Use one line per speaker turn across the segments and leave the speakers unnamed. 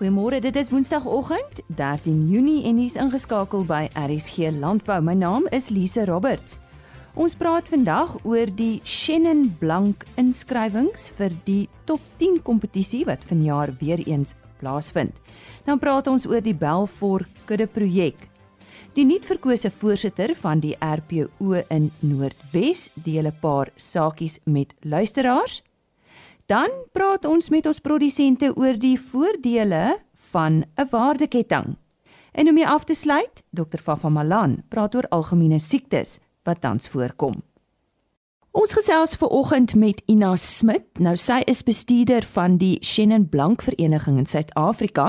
Goeiemôre, dit is Woensdagoggend, 13 Junie en hier's ingeskakel by RSG Landbou. My naam is Lise Roberts. Ons praat vandag oor die Shannon Blank inskrywings vir die Top 10 kompetisie wat vanjaar weer eens plaasvind. Dan praat ons oor die Belfor Kudde projek. Die nuutverkose voorsitter van die RPO in Noordwes deel 'n paar sakies met luisteraars. Dan praat ons met ons produsente oor die voordele van 'n waardeketting. En om mee af te sluit, Dr. Fafa Malan praat oor algemene siektes wat tans voorkom. Ons gesels ver oggend met Ina Smit. Nou sy is bestuurder van die Shannon Blank Vereniging in Suid-Afrika.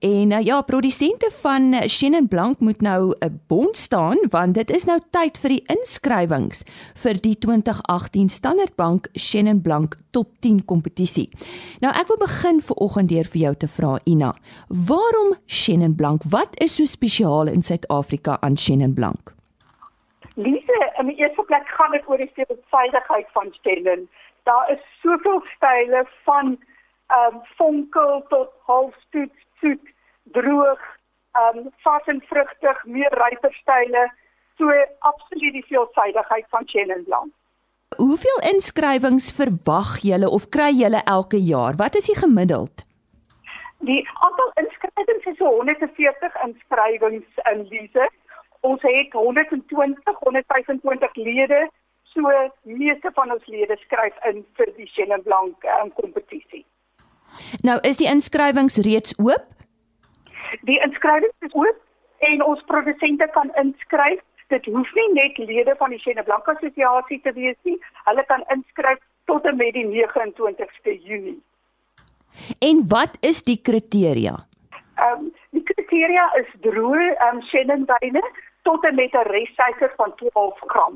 En uh, ja, produsente van Shannon Blank moet nou 'n bond staan want dit is nou tyd vir die inskrywings vir die 2018 Standard Bank Shannon Blank Top 10 kompetisie. Nou ek wil begin ver oggend deur vir jou te vra Ina, waarom Shannon Blank? Wat is so spesiaal in Suid-Afrika aan Shannon Blank?
Lise, in die eerste plek gaan dit oor die veelvuldigheid van stellen. Daar is soveel style van ehm um, vonkel tot halfstoet, soet, droog, ehm um, vas en vrugtig, meer ryper style. So absoluut die veelvuldigheid van Chenin Blanc.
Hoeveel inskrywings verwag julle of kry julle elke jaar? Wat is die gemiddeld?
Die aantal inskrywings is so 140 inskrywings in Lise. Ons het 120, 125 lede. So meeste van ons lede skryf in vir die Chenin Blanc um, kompetisie.
Nou is die inskrywings reeds oop?
Die inskrywings is oop en ons produsente kan inskryf. Dit hoef nie net lede van die Chenin Blanc assosiasie te wees nie. Hulle kan inskryf tot en met die 29ste Junie.
En wat is die kriteria?
Ehm um, die kriteria is droë ehm um, Chenin wyne tot en met 'n ressyfer van 12 gram.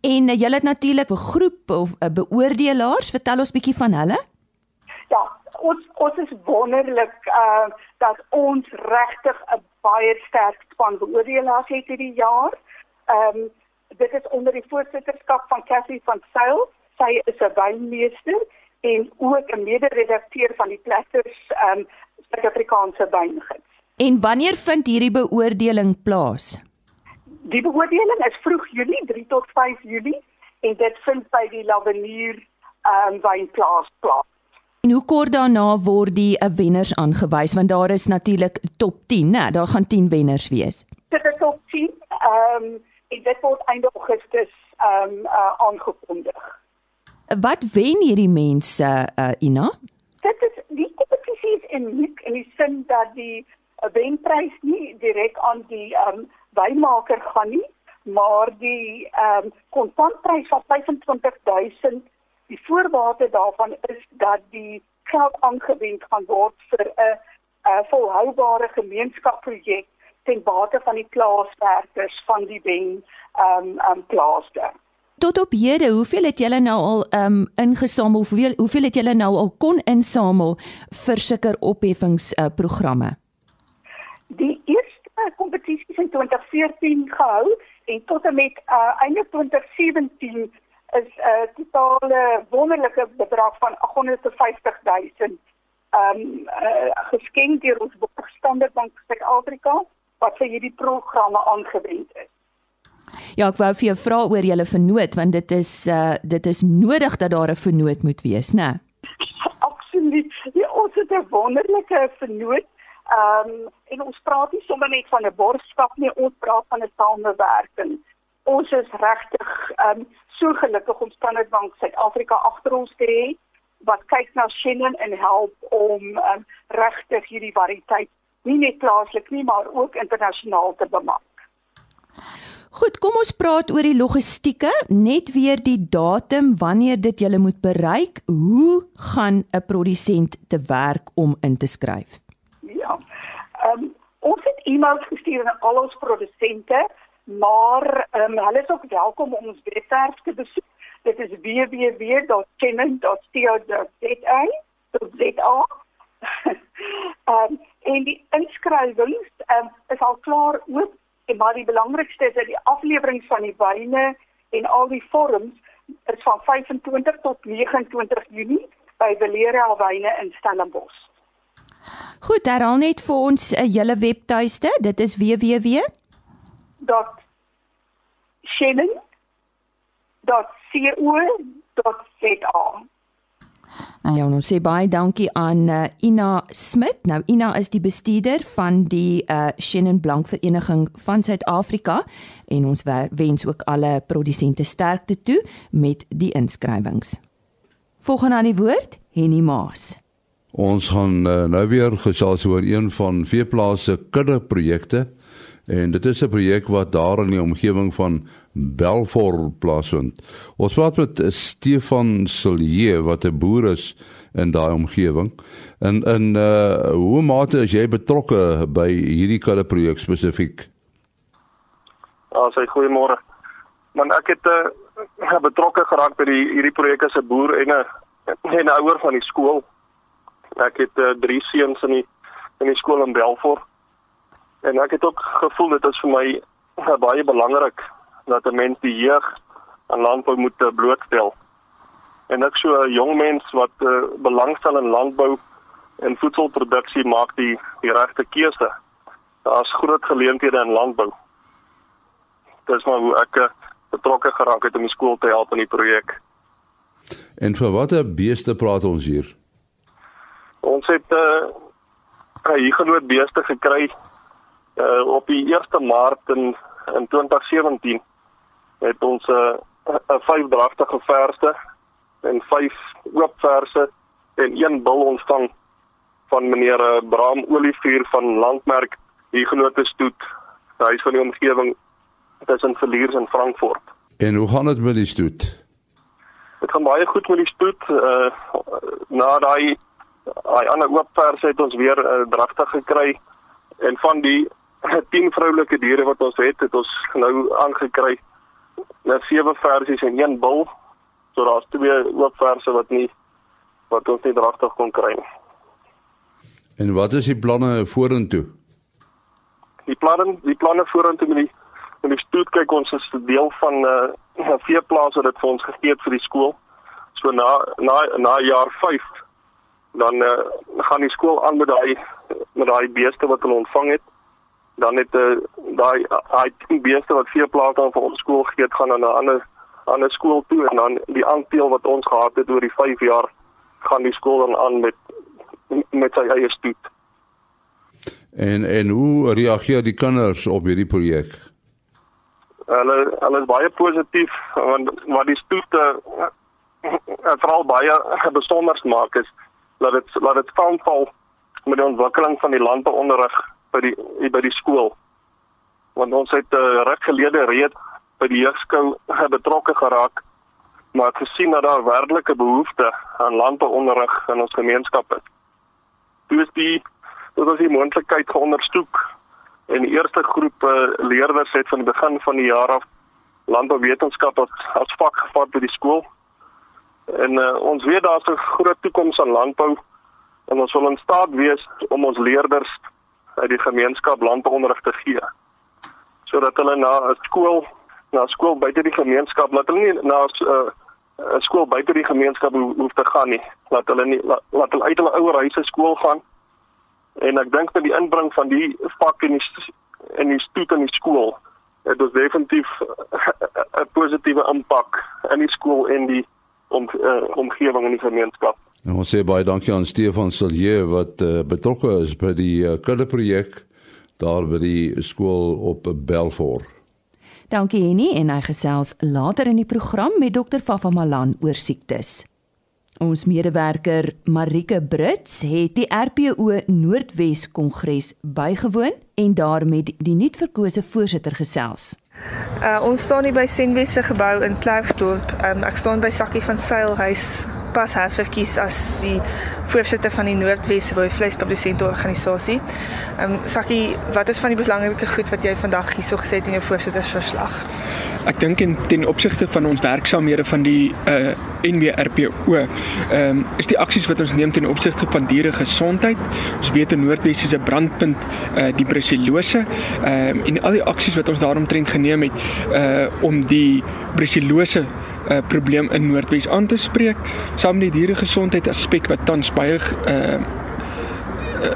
En uh, julle het natuurlik 'n groep of 'n uh, beoordelaars, vertel ons bietjie van hulle?
Ja, ons ons is wonderlik uh dat ons regtig 'n baie sterk span beoordelaars het hierdie jaar. Ehm um, dit is onder die voorsitterskap van Cassie van Sail. Sy is 'n wynmeester en ook 'n mede-redakteur van die Platters ehm um, Suid-Afrikaanse wyngids.
En wanneer vind hierdie beoordeling plaas?
Die beoordeling is vroeg Julie, 3 tot 5 Julie en dit vind by die Lavenier ehm um, wynplaas plaas.
En hoe kort daarna word die uh, wenners aangewys want daar is natuurlik top 10, né? Daar gaan 10 wenners wees.
Dit is top 10. Ehm um, en dit word einde Augustus ehm um, uh, aangekondig.
Wat wen hierdie mense uh, Ina?
Dit is die kompetisie is uniek in die sin dat die wenprys nie direk aan die ehm um, wynmaker gaan nie, maar die ehm um, kontantprys van 25000 die voorwaarde daarvan is dat die geld aangewend gaan word vir 'n 'n volhoubare gemeenskapsprojek ten bate van die plaaswerkers van die wen ehm um, um, plaaste.
Tot op hede, hoeveel het julle nou al ehm um, ingesamel? Hoeveel hoeveel het julle nou al kon insamel vir sulke opheffings uh, programme?
Kompetisies in 2014 gehou en tot en met uh, einde 2017 is 'n uh, totale wonderlike bedrag van 850 000 um uh, geskenk deur ons Standard Bank Suid-Afrika wat vir hierdie programme aangewend is.
Ja, ek wou vir jou vra oor julle vernoot want dit is uh dit is nodig dat daar 'n vernoot moet wees, né?
Absoluut. Ja, ons het 'n wonderlike vernoot Ehm um, en ons praat nie sommer net van 'n borgskap nie, ons praat van 'n samewerking. Ons is regtig ehm um, so gelukkig om Standard Bank Suid-Afrika agter ons te hê wat kyk na Shannon en help om um, regtig hierdie variëteit nie net plaaslik nie, maar ook internasionaal te bemark.
Goed, kom ons praat oor die logistieke, net weer die datum wanneer dit julle moet bereik. Hoe gaan 'n produsent te werk om in te skryf?
Ehm um, ons het e-mails gestuur aan al ons produsente, maar ehm um, hulle is ook welkom om ons webwerf te besoek. Dit is www.chemin.co.za. Ehm en die inskrywings ehm um, is al klaar oop en maar die belangrikste is dat die aflewering van die wyne en al die vorms is van 25 tot 29 Junie by Valeria Wyne in Stellenbosch.
Goed, herhaal net vir ons 'n hele webtuiste. Dit is www.
.shannon.co.za.
Nou ja, ons sê baie dankie aan uh, Ina Smit. Nou Ina is die bestuurder van die uh, Shannon Blank Vereniging van Suid-Afrika en ons wens ook alle produsente sterkte toe met die inskrywings. Volgende aan die woord, Henny Maas.
Ons gaan uh, nou weer gesels oor een van veeplase kudde projekte en dit is 'n projek wat daar in die omgewing van Belfort plaasvind. Ons praat met Stefan Silje wat 'n boer is in daai omgewing. En in uh hoe mate is jy betrokke by hierdie kudde projek spesifiek?
Ja, sê goeiemôre. Man ek het uh betrokke geraak by die hierdie projek as 'n boer en 'n en 'n ouer van die skool. Ek het uh, drie seuns in die in die skool in Belfort. En ek het ook gevoel dit is vir my uh, baie belangrik dat 'n mens die jeug aan landbou moet uh, blootstel. En ek so 'n jong mens wat uh, belangstel in landbou en voedselproduksie maak die die regte keuse. Daar's groot geleenthede in landbou. Dis maar hoe ek uh, betrokke geraak het om die skool te help in die projek.
En vir watter beeste praat ons hier?
Ons het 'n uh, hier genoot beeste gekry uh, op die 1 Maart in in 2017 het ons 'n uh, 'n vyf dragtige verse en vyf oop verse en een bil ontvang van meneer uh, Bram Olivier van Landmerk hier genote stoet. Hy is van die omgewing tussen Verliers en Frankfurt.
En hoe gaan dit met die stoet?
Dit gaan baie goed met die stoet. Uh na daai daai ander oop vers het ons weer 'n uh, dragtig gekry en van die 10 vroulike diere wat ons het, het ons nou aangekry na sewe versies en een bil. So daar's twee oop verse wat nie wat ons nie dragtig kon kry nie.
En wat is die planne vorentoe?
Die planne die planne vorentoe met die met die stoet kyk ons is 'n deel van 'n uh, veeplaas wat dit vir ons gegee het vir die skool. So na na na jaar 5 dan uh, gaan die skool aan met daai met daai beeste wat hulle ontvang het. Dan het uh, daai daai beeste wat veeplaas aan vir ons skool gegee het gaan na 'n ander ander skool toe en dan die aandeel wat ons gehad het oor die 5 jaar gaan die skool dan aan met met sy eie stoet.
En en hoe reageer die kinders op hierdie projek?
Hulle hulle is baie positief want wat die stoete uh, veral baie besonders maak is dat dit laat dit saamval met die ontwikkeling van die landbouonderrig by die by die skool. Want ons het uh, ruk gelede reeds by die jeugskou betrokke geraak maar gesien dat daar werklike behoefte aan landbouonderrig in ons gemeenskap is. Toe is die dit was die moontlikheid geondersoek en die eerste groep uh, leerders het van die begin van die jaar af landbouwetenskap as, as vak gevat by die skool. En uh, ons weet daar's 'n groot toekoms aan landbou en ons wil in staat wees om ons leerders uit die gemeenskap landbouonderrig te gee. Sodat hulle na 'n skool na skool buite die gemeenskap laat hulle nie na 'n uh, skool buite die gemeenskap ho hoef te gaan nie. Laat hulle nie laat, laat hulle uit hulle ouer huise skool gaan. En ek dink dat die inbring van die vak in die in die stoet in die skool het dus definitief 'n positiewe impak in die skool en die om uh, omgewing in die gemeenskap.
En ons sê baie dankie aan Stefan Silje wat uh, betrokke is by die uh, kinderprojek daar by die skool op Belfort.
Dankie Henny en hy gesels later in die program met dokter Vafa Malan oor siektes. Ons medewerker Marike Brits het die RPO Noordwes Kongres bygewoon en daar met die nuutverkose voorsitter gesels.
Uh, ons staan hier by Senwes se gebou in Klerksdorp. Um, ek staan by Sakkie van Seilhuis pas herverkies as die voorsitter van die Noordwes Rooi Vleisprodusente Organisasie. Ehm um, Sakkie, wat is van die belangrike goed wat jy vandag hierso gesê het in jou voorsittersverslag?
Ek dink in ten opsigte van ons werksaamhede van die uh NWRPO, ehm um, is die aksies wat ons neem ten opsigte van diere gesondheid. Ons weet in Noordwes is 'n brandpunt uh die brucellose ehm um, en al die aksies wat ons daaromtrent geneem het uh om die brucellose uh, probleem in Noordwes aan te spreek, saam met die dieregesondheid aspek wat tans baie uh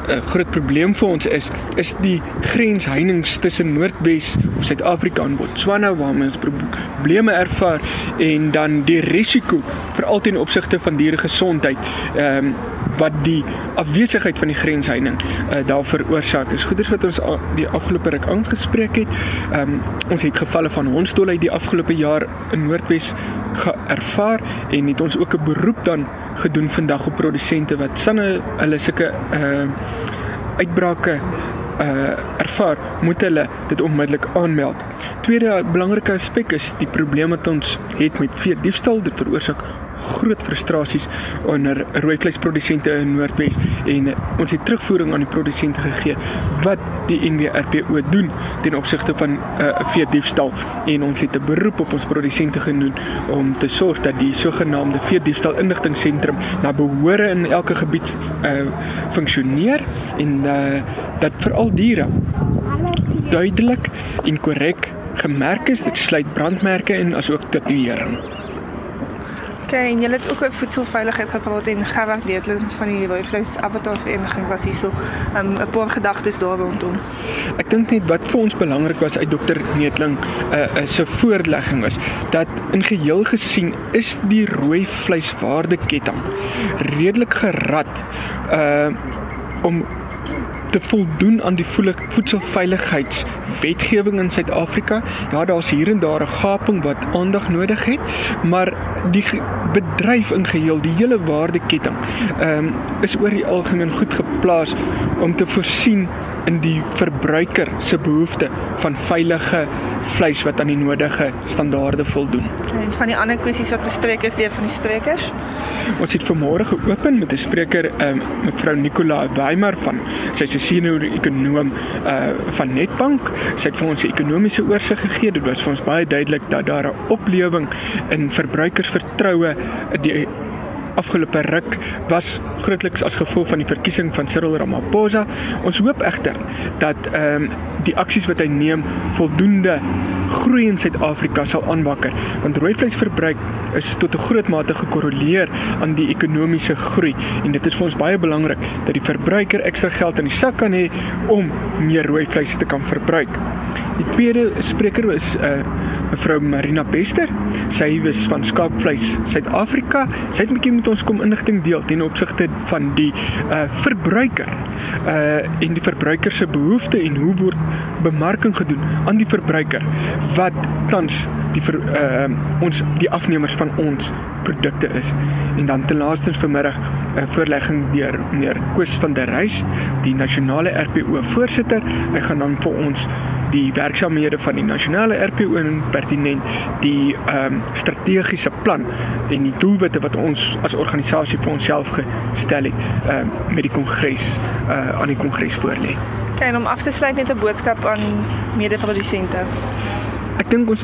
'n groot probleem vir ons is, is die grensheininge tussen Noordwes of Suid-Afrika en Botswana waar ons probleme ervaar en dan die risiko vir altyd in opsigte van diere gesondheid. Ehm um, wat die afwesigheid van die grensheining uh, daar veroorsaak. Dis goeders wat ons die afgelope ruk aangespreek het. Ehm um, ons het gevalle van hondsdolheid die afgelope jaar in Noordwes ervaar en het ons ook 'n beroep dan gedoen vandag op produsente wat sanne hulle sulke uh uitbrake uh ervaar, moet hulle dit onmiddellik aanmeld. Tweede belangrike aspek is die probleem wat ons het met vee diefstal. Dit veroorsaak groot frustrasies onder rooi vleisprodusente in Noordwes en ons het terugvoering aan die produsente gegee wat die NWRPO doen ten opsigte van 'n uh, vee diefstal en ons het 'n beroep op ons produsente genoem om te sorg dat die sogenaamde vee diefstal inligtingseentrum na behore in elke gebied uh, funksioneer en uh, dat veral diere duidelik en korrek gemerk is. Dit sluit brandmerke in asook tatoeëring
Okay, en jy het ook oor voedselveiligheid gepraat en Gerard Deetler van die Rooi Vleis Abattoir Vereniging was hier so um, 'n paar gedagtes daar rondom.
Ek dink net wat vir ons belangrik was uit dokter Neetling uh, uh, se voorlegging was dat in geheel gesien is die rooi vleiswaardeketting redelik gerad uh om te voldoen aan die voedselveiligheidswetgewing in Suid-Afrika. Ja, daar's hier en daar 'n gaping wat aandag nodig het, maar die bedryf in geheel, die hele waardeketting, ehm um, is oor die algemeen goed geplaas om te voorsien in die verbruiker se behoefte van veilige vleis wat aan die nodige standaarde voldoen.
En van die ander kwessies wat bespreek is deur van die sprekers.
Ons het vanmôre geopen met 'n spreker, um, mevrou Nicola Weimer van sy 'n senior ekonom uh van Netbank. Sy het vir ons 'n ekonomiese oorsig gegee. Dit was vir ons baie duidelik dat daar 'n oplewing in verbruikersvertroue die afgelope ruk was grootliks as gevolg van die verkiesing van Cyril Ramaphosa. Ons hoop egter dat ehm um, die aksies wat hy neem voldoende groei in Suid-Afrika sal aanwakker want rooi vleisverbruik is tot 'n groot mate gekorreleer aan die ekonomiese groei en dit is vir ons baie belangrik dat die verbruiker ekstra geld in die sak kan hê om meer rooi vleis te kan verbruik. Die tweede spreker is 'n uh, mevrou Marina Bester. Sy was van Skaapvleis Suid-Afrika. Sy het 'n bietjie met ons kom inligting deel ten opsigte van die uh verbruiker uh en die verbruiker se behoeftes en hoe word bemarking gedoen aan die verbruiker wat tans die ver, uh ons die afnemers van ons produkte is. En dan ten laaste vanmiddag 'n uh, voorlegging deur meneer Koos van der Reis, die nasionale RPO voorsitter. Hy gaan dan vir ons die werksamehede van die nasionale RPO en pertinent die ehm um, strategiese plan en die doelwitte wat ons as organisasie vir onsself gestel het ehm uh, met die kongres uh aan die kongres voorlê.
En om af te sluit net 'n boodskap aan mede-produsente.
Ek dink ons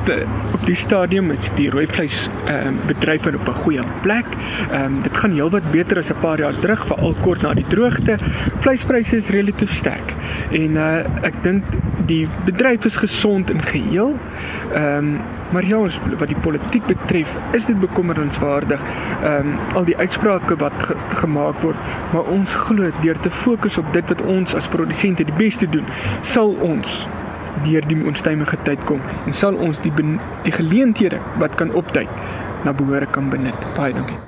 op die stadium is die rooi vleis ehm uh, bedryf op 'n goeie plek. Ehm um, dit gaan heelwat beter as 'n paar jaar terug, veral kort na die droogte. Vleispryse is relatief sterk. En uh ek dink die bedryf is gesond in geheel. Ehm um, maar ja, ons, wat die politiek betref, is dit bekommerenswaardig. Ehm um, al die uitsprake wat ge gemaak word, maar ons glo deur te fokus op dit wat ons as produsente die beste doen, sal ons deur die onstuimige tyd kom en sal ons die die geleenthede wat kan opduik na behore kan benut. Baie dankie.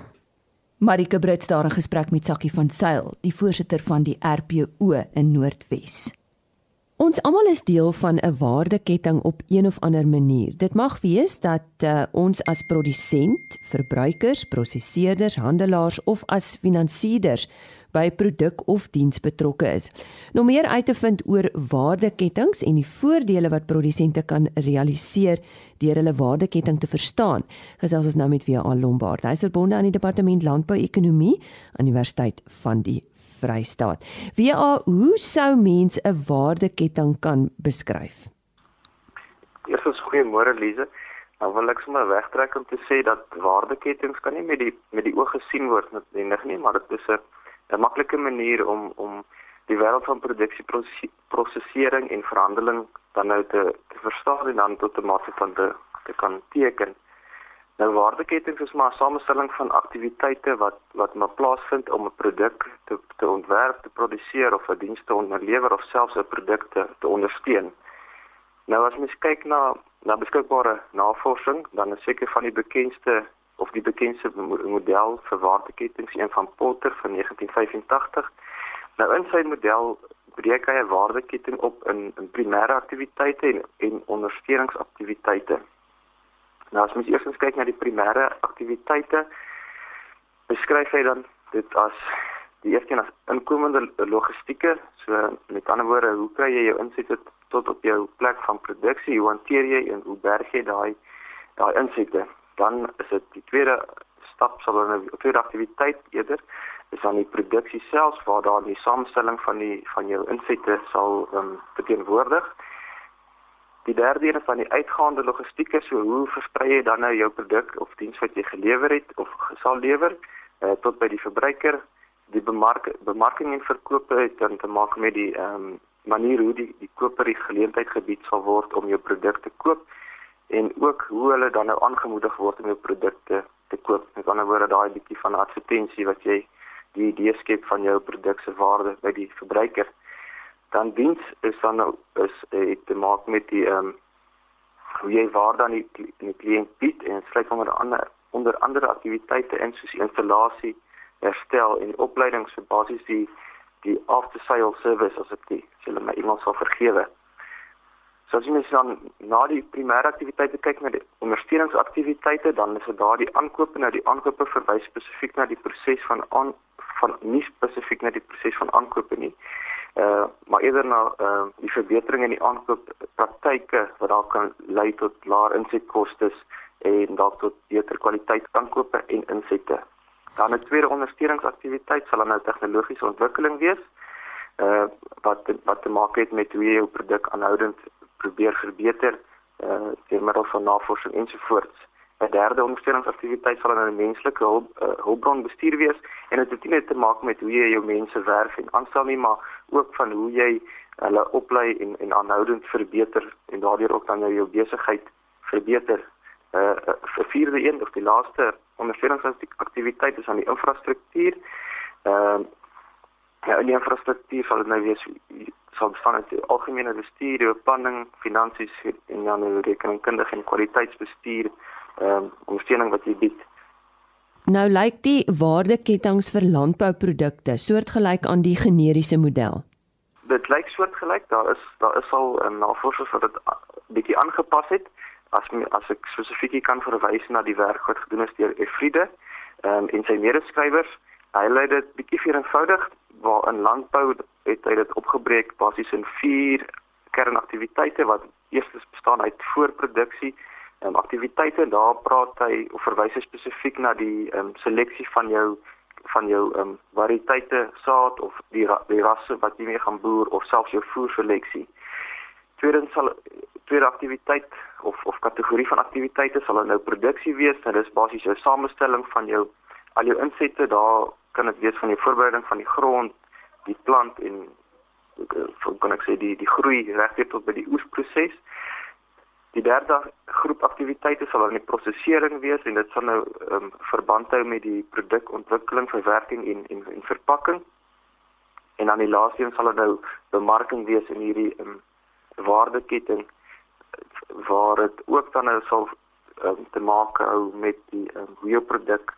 Marike Brits daar in gesprek met Sakkie van Sail, die voorsitter van die RPO in Noordwes. Ons almal is deel van 'n waardeketting op een of ander manier. Dit mag wees dat uh, ons as produsent, verbruikers, prosesseerders, handelaars of as finansierders by produk of diens betrokke is. Nog meer uit te vind oor waardeketings en die voordele wat produsente kan realiseer deur hulle waardeketting te verstaan. Gesels ons nou met VA Lombard. Hy is verbonde aan die departement landbou-ekonomie aan die Universiteit van die Vrystaat. VA, hoe sou mens 'n waardeketting kan beskryf?
Eerstens goeiemôre Lize. Nou wil ek sommer wegtrek om te sê dat waardeketings kan nie met die met die oog gesien word noodwendig nie, maar dit is 'n 'n maklike manier om om die wêreld van produksie, prosesering en verhandeling dan nou te te verstaan en dan tot 'n mate van te te kan teken. Nou waardeketting is maar 'n samestelling van aktiwiteite wat wat maar plaasvind om 'n produk te te ontwerp, te produseer of 'n diens te onderlewer of selfs 'n produk te, te ondersteun. Nou as mens kyk na na beskikbare navorsing, dan is seker van die bekendste of die bekendste model vir waardeketting een van Potter van 1985. Nou in sy model breek hy 'n waardeketting op in in primêre aktiwiteite en en ondersteuningsaktiwiteite. Nou as mens eers kyk na die primêre aktiwiteite, beskryf hy dan dit as die eerste een as inkomende logistieke, so met ander woorde, hoe kry jy jou insette tot op jou plek van produksie, hoe hanteer jy en hoe berg jy daai daai insette? Dan is dit die tweede stap sal dan 'n tweede aktiwiteit eerder is aan die produksie self waar daar die samestelling van die van jou insette sal um, verteenwoordig. Die derde een van die uitgaande logistiek is so hoe versprei jy dan nou jou produk of diens wat jy gelewer het of sal lewer uh, tot by die verbruiker. Die bemark bemarking en verkoop het dan te maak met die ehm um, manier hoe die die koper die geleentheid gebied sal word om jou produk te koop en ook hoe hulle dan nou aangemoedig word om jou produkte te koop. Met ander woorde daai bietjie van advertensie wat jy die idee skep van jou produk se waarde by die verbruiker dan diens is dan nou is uh, te maak met die ehm um, hoe jy waarde aan die, die kliënt bied en sluit onder andere onder andere aktiwiteite in soos installasie, herstel en opleiding so basies die die after sale service as dit hulle my iemand sal vergewe. So as jy mens dan na die primêre aktiwiteite kyk na die ondersteuningsaktiwiteite, dan is dit daar die aankope nou die aankope verwys spesifiek na die proses van aan van nie spesifiek na die proses van aankope nie uh maar eerder na uh die verbetering in die aankoop praktyke wat dalk kan lei tot laer insetkoste en dalk tot beter kwaliteit aankope en insette. Dan 'n tweede ondersteuningsaktiwiteit sal dan nou tegnologiese ontwikkeling wees uh wat wat te maak het met hoe jy jou produk aanhoudend probeer verbeter uh deur middel van navorsing ensovoorts. 'n derde ondersteuningsaktiwiteit sal dan 'n menslike hulp, uh, hulpbron bestuur wees en dit het nie net te maak met hoe jy jou mense werf en aanstel nie, maar ook van hoe jy hulle oplei en en aanhoudend verbeter en daardeur ook dan jou besigheid verbeter. 'n uh, uh, vierde een of die laaste ondersteuningsaktiwiteit is aan die infrastruktuur. Ehm uh, ja, die infrastruktuur sal nou wees sal bestaan uit algemene bestuur, beplanning, finansies en dan nou rekeningkundige en kwaliteitsbestuur ehm um, ondersteuning wat jy bied.
Nou lyk die waardeketTINGS vir landbouprodukte soortgelyk aan die generiese model.
Dit lyk soortgelyk. Daar is daar is al 'n um, navorsing wat dit bietjie aangepas het. As as ek spesifiek kan verwys na die werk wat gedoen is deur Efriede ehm um, en sy medeskrywers, hy lei dit bietjie vir eenvoudig waar in landbou het hy dit opgebreek basies in vier kernaktiwiteite wat eerstens bestaan uit voorproduksie um, aktiwiteite daar praat hy of verwys hy spesifiek na die um, seleksie van jou van jou um, variëteite saad of die ra die rasse wat jy mee gaan boer of selfs jou voerseleksie. Tweedens sal tweede aktiwiteit of of kategorie van aktiwiteite sal nou produksie wees. Dit is basies jou samestelling van jou al jou insette daar kan dit wees van die voorbereiding van die grond, die plant en hoe kan ek sê die die groei regdeur tot by die oesproses. Die derde groep aktiwiteite sal dan die prosesering wees en dit sal nou um, verband hou met die produkontwikkeling, verwerking en en, en verpakking. En dan die laaste een sal nou bemarking wees in hierdie um, waardeketting waar dit ook dan nou sal um, te maak hou met die um, hoe jou produk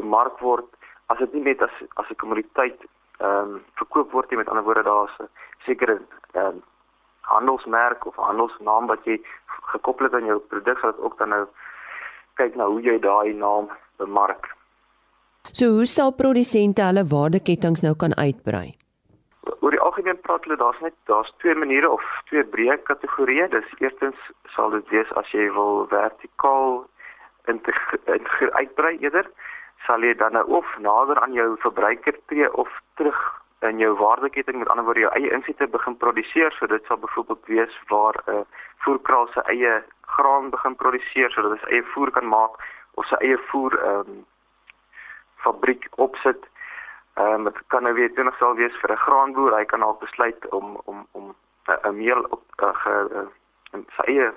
bemark word as dit nie net as as 'n kommoditeit ehm um, verkoop word nie met ander woorde daar's 'n sekere ehm um, handelsmerk of handelsnaam wat jy gekoppel het aan jou produk sodat ook dan nou kyk na hoe jy daai naam bemark.
So hoe sal produsente hulle waardeketTINGS nou kan uitbrei?
Oor die algemeen praat hulle daar's net daar's twee maniere of twee breë kategorieë. Dis eerstens sal dit wees as jy wil vertikaal integreer uitbrei eerder sal jy dan nou of nader aan jou verbruiker tree of terug in jou waardeketting met ander woorde jou eie insette begin produseer. So dit sal byvoorbeeld wees waar 'n uh, voerkraal se eie graan begin produseer sodat hy sy eie voer kan maak of sy eie voer ehm um, fabriek opsit. Ehm um, dit kan nou weer 20 sal wees vir 'n graanboer, hy kan al besluit om om om 'n meel op uh, ge uh, sy eie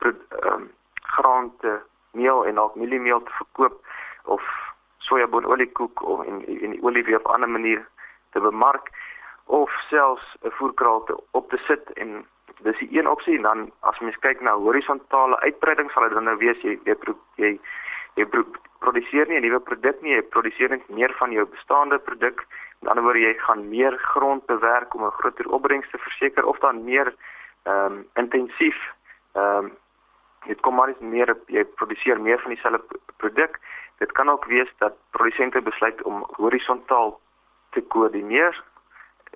ehm um, graan te meel en dalk mieliemeel te verkoop of sojaboonololiekoek of en, en die olie weer op 'n ander manier te bemark of selfs 'n voerkraal te op te sit en dis die een opsie. En dan as mens kyk na horisontale uitbreiding sal dit dan nou wees jy jy jy, jy produseer nie 'n nuwe produk nie jy produseer net meer van jou bestaande produk. Met ander woorde jy gaan meer grond bewerk om 'n groter opbrengs te verseker of dan meer ehm um, intensief ehm um, dit kom maar meer jy produseer meer van dieselfde produk dit kan ook wees dat produsente besluit om horisontaal te koördineer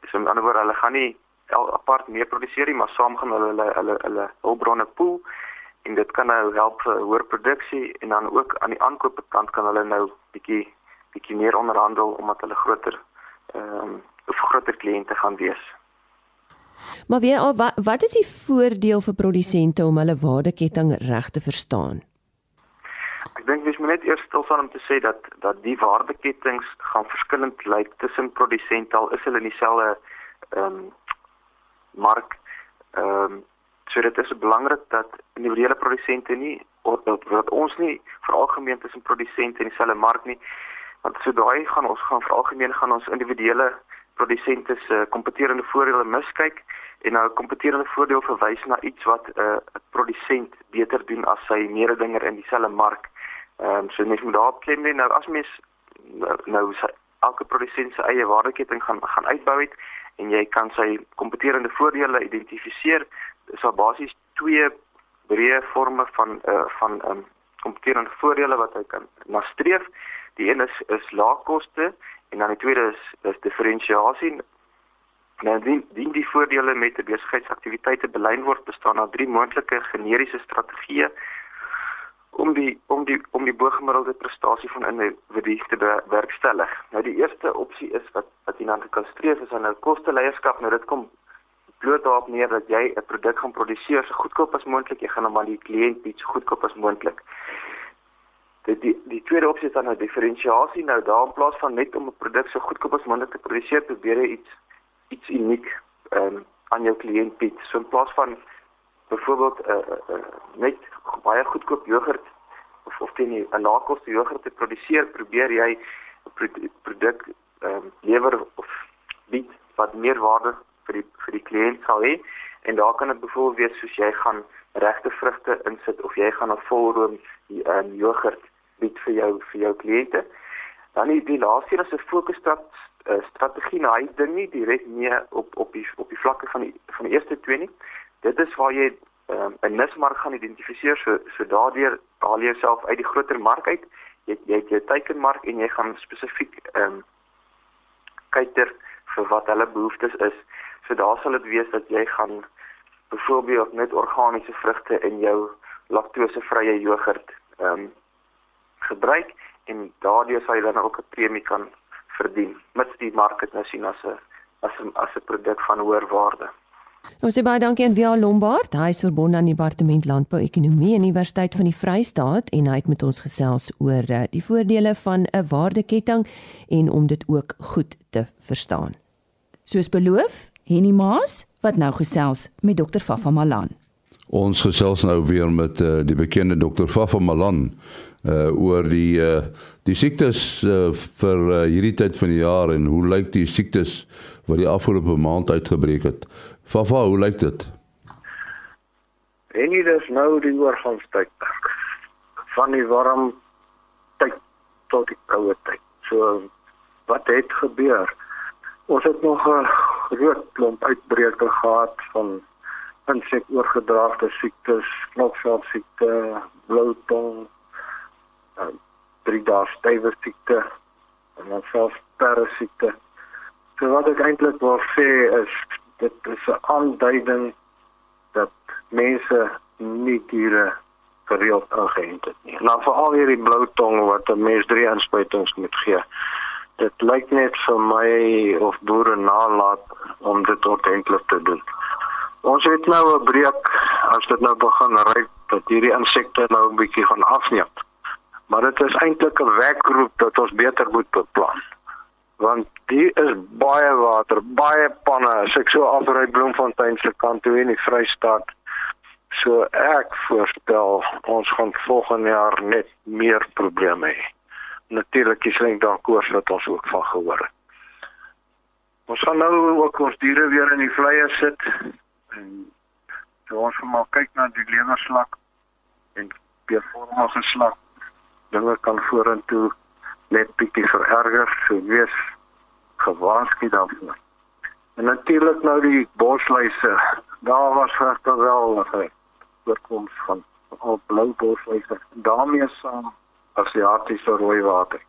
so met ander woorde hulle gaan nie apart meer produseer nie, maar saam gaan hulle hulle hulle hulle hulpbronne pool en dit kan nou help vir hoër produksie en dan ook aan die aankoopkant kan hulle nou bietjie bietjie meer onderhandel omdat hulle groter ehm um, groter kliënte gaan wees.
Maar wie wat, wat is die voordeel vir produsente om hulle waardeketting reg te verstaan?
Ek dink dis net eers stil staan om te sê dat dat die waardeketting gaan verskillend lyk tussen produsente al is hulle in dieselfde ehm um, mark. Ehm um, so dit is belangrik dat individuele produsente nie of dat, ons nie veralgemeen tussen produsente in dieselfde mark nie. Want so daai gaan ons gaan veralgemeen gaan ons individuele produsente se kompeterende voordele miskyk en nou 'n kompeterende voordeel verwys na iets wat 'n uh, produsent beter doen as sy mededinger in dieselfde mark. Ehm um, so net moet daar klem lê nou as mens nou, nou elke produsent se eie waardeketting gaan gaan uitbou het en jy kan sy kompeterende voordele identifiseer. Dis so basies twee breë forme van uh, van um, kompeterende voordele wat hy kan nastreef. Die een is is laagkoste en dan die tweede is is diferensiasie. Nou die die voordele met 'n besigheidsaktiwiteite belyn word bestaan uit drie moontlike generiese strategieë om die om die om die bogemiddelde prestasie van 'n individu te bewerkstellig. Nou die eerste opsie is wat wat jy dan kan streef is aan 'n kosteleierskap. Nou dit kom bloot daarop neer dat jy 'n produk gaan produseer so goedkoop as moontlik. Jy gaan hom aan die kliënt bied so goedkoop as moontlik. Dit die die tweede opsie is dan 'n diferensiasie. Nou daar in plaas van net om 'n produk so goedkoop as moontlik te produseer, probeer jy iets iets uniek ehm um, aan jou kliënt bied. So in plaas van byvoorbeeld 'n uh, uh, uh, net baie goedkoop jogurt of of teen 'n laagkoste jogurt te produseer, probeer jy 'n produk ehm um, lewer of bied wat meer waarde vir die vir die kliënt sal hê en daar kan dit byvoorbeeld wees soos jy gaan regte vrugte insit of jy gaan 'n volroom ehm um, jogurt bied vir jou vir jou kliënte. Dan die, die laaste is 'n fokusstrat uh, strategie nou hy ding nie direk meer op op die op die vlakke van die van die eerste twee nie. Dit is waar jy um, 'n nismark gaan identifiseer so so daardeur haal jy jouself uit die groter mark uit. Jy jy het jou teikenmark en jy gaan spesifiek ehm um, kyk vir wat hulle behoeftes is. So daar sal dit wees dat jy gaan byvoorbeeld net organiese vrugte in jou laktosevrye jogurt ehm um, gebruik en daardeur sal jy dan ook 'n premie kan verdien mits die mark dit nou sien as 'n as 'n as 'n produk van hoër waarde
Ons sê baie dankie aan Via Lombard. Hy is verbonde aan die Departement Landbou-ekonomie Universiteit van die Vrystaat en hy het met ons gesels oor eh, die voordele van 'n waardeketting en om dit ook goed te verstaan. Soos beloof, Henny Maas wat nou gesels met Dr. Fafa Malan.
Ons gesels nou weer met uh, die bekende Dr. Fafa Malan uh oor die uh die siektes uh, vir uh, hierdie tyd van die jaar en hoe lyk die siektes wat die afgelope maand uitgebreek het. Fafa, hoe lyk dit?
En dit is nou die oorgangstyd van die warm tyd tot die koue tyd. So wat het gebeur? Ons het nog 'n groot klomp uitbreuke gehad van insekoorgedraagde siektes, knopveld siekte, blou tong, uh, drie dae stywe siekte en dan selfs parasiete. So wat ek eintlik wil sê is dit is 'n aanduiding dat mense nie diere gereeld ingeënt het nie. Nou veral hierdie blou tong wat 'n mens drie inspuitings moet gee. Dit lyk net vir my of boere nalat om dit ordentlik te doen. Ons het nou 'n breek as dit nou begin ry dat hierdie insekte nou 'n bietjie gaan afneem. Maar dit is eintlik 'n wekroep dat ons beter moet beplan want hier is baie water, baie panne. As ek so afry Bloemfontein se kant toe in die Vrystaat, So ek voorstel ons gaan volgende jaar net meer probleme hê. Natuurlik is link daar koers wat ons ook van gehoor het. Ons gaan nou ook ons diere weer in die vleie sit en so ons gaan maar kyk na die lewerslak en bevormige slak. Dinge kan vorentoe net bietjie vererger, so wees gewaarsku daarvoor. En natuurlik nou die bosluise. Daar was regtig wel 'n voorkoms van al blou bosluise. daarmee saam Asiatiese rooi water.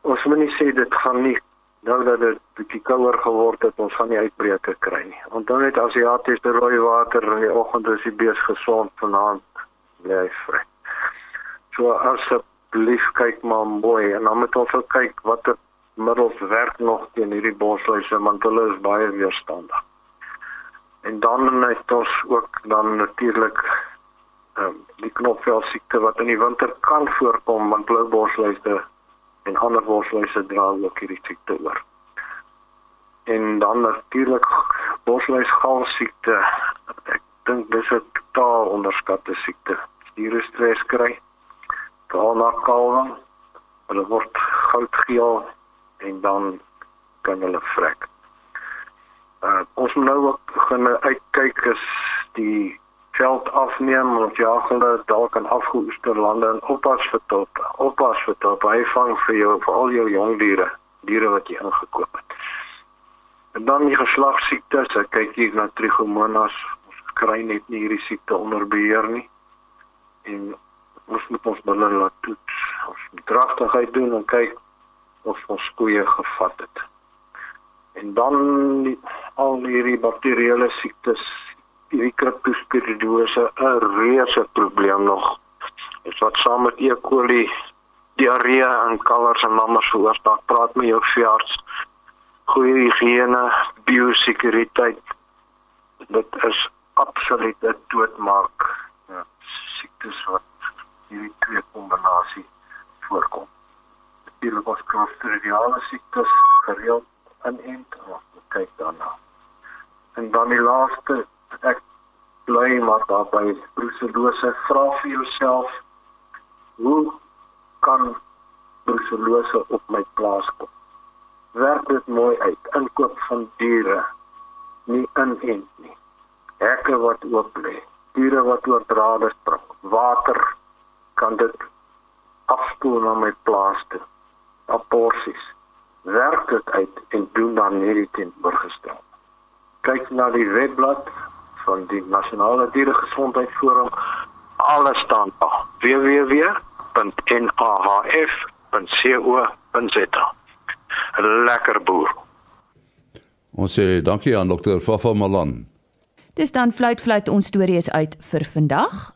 Ons moet nie sê dit gaan nie nou dat dit bietjie kouer geword het, ons gaan nie uitbreke kry nie. Onthou net Asiatiese rooi water in die oggend is die bees gesond vanaand bly vry. So asseblief kyk maar mooi en dan moet ons ook kyk watter middels werk nog teen hierdie bosluise want hulle is baie weerstandig. En dan het ons ook dan natuurlik ehm um, die knopvel siekte wat in die winter kan voorkom want blou bosluise en ander bosluise dra ook hierdie siekte oor. En dan natuurlik bosluisgaal siekte. Ek dink dis 'n totaal onderskatte siekte. Diere stres kry. Veral na kalwing. Hulle word goudgeel en dan kan hulle vrek. Uh ons moet nou ook begin uitkyk is die veld afneem of jag hulle dalk aan afgeoester lande en oppas vir tot oppas vir tot hy vang vir jou vir al jou jong diere diere wat jy ingekoop het. En dan die geslagsiektes, ek kyk hier na trichomonas, ons kry net nie hierdie siekte onder beheer nie. En ons moet ons binne laat toets. Ons moet dragtigheid doen en kyk of ons koeie gevat het. En dan die, al hierdie bakterieële siektes, hierdie cryptosporidose 'n reuse probleem nog. Dit wat saam met E. coli diarree en kalvers en lammers veroorsaak. Praat met jou veearts. Goeie higiëne, biosekuriteit. Dit is absoluut 'n doodmaak. Ja, siektes wat hierdie twee kombinasie voorkom natuurlik ons clostridiale siektes gereeld inent of kyk daarna. En dan die laaste ek bly maar daarby brucellose vra vir jouself hoe kan brucellose op my plaas kom? Werk dit mooi uit. Inkoop van diere nie inent nie. Hekke wat oop lê. Diere wat oor drade spring. Water kan dit afspoel na my plaas toe aborsies. Werk dit uit en doen dan hierdie teenoorgestel. Kyk na die webblad van die Nasionale Dieregesondheidsforum. Alles staan daar. www.nahf.co.za. Lekker boer.
Ons sê dankie aan dokter Fafa Malan.
Dis dan fluit fluit ons stories uit vir vandag.